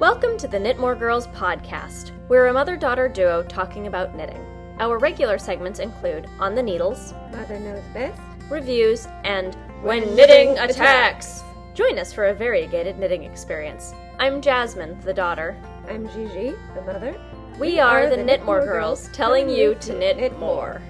Welcome to the Knitmore Girls podcast. We're a mother daughter duo talking about knitting. Our regular segments include On the Needles, Mother Knows Best, Reviews, and When Knitting Attacks. Join us for a variegated knitting experience. I'm Jasmine, the daughter. I'm Gigi, the mother. We are the Knitmore Girls, telling you to knit more.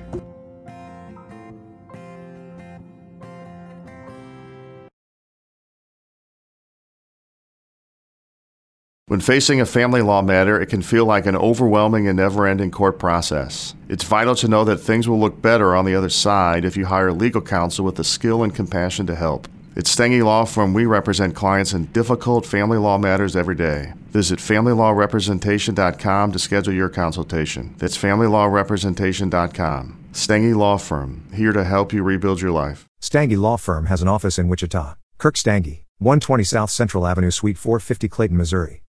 When facing a family law matter, it can feel like an overwhelming and never ending court process. It's vital to know that things will look better on the other side if you hire legal counsel with the skill and compassion to help. At Stange Law Firm, we represent clients in difficult family law matters every day. Visit FamilyLawRepresentation.com to schedule your consultation. That's FamilyLawRepresentation.com. Stange Law Firm, here to help you rebuild your life. Stange Law Firm has an office in Wichita. Kirk Stange, 120 South Central Avenue, Suite 450, Clayton, Missouri.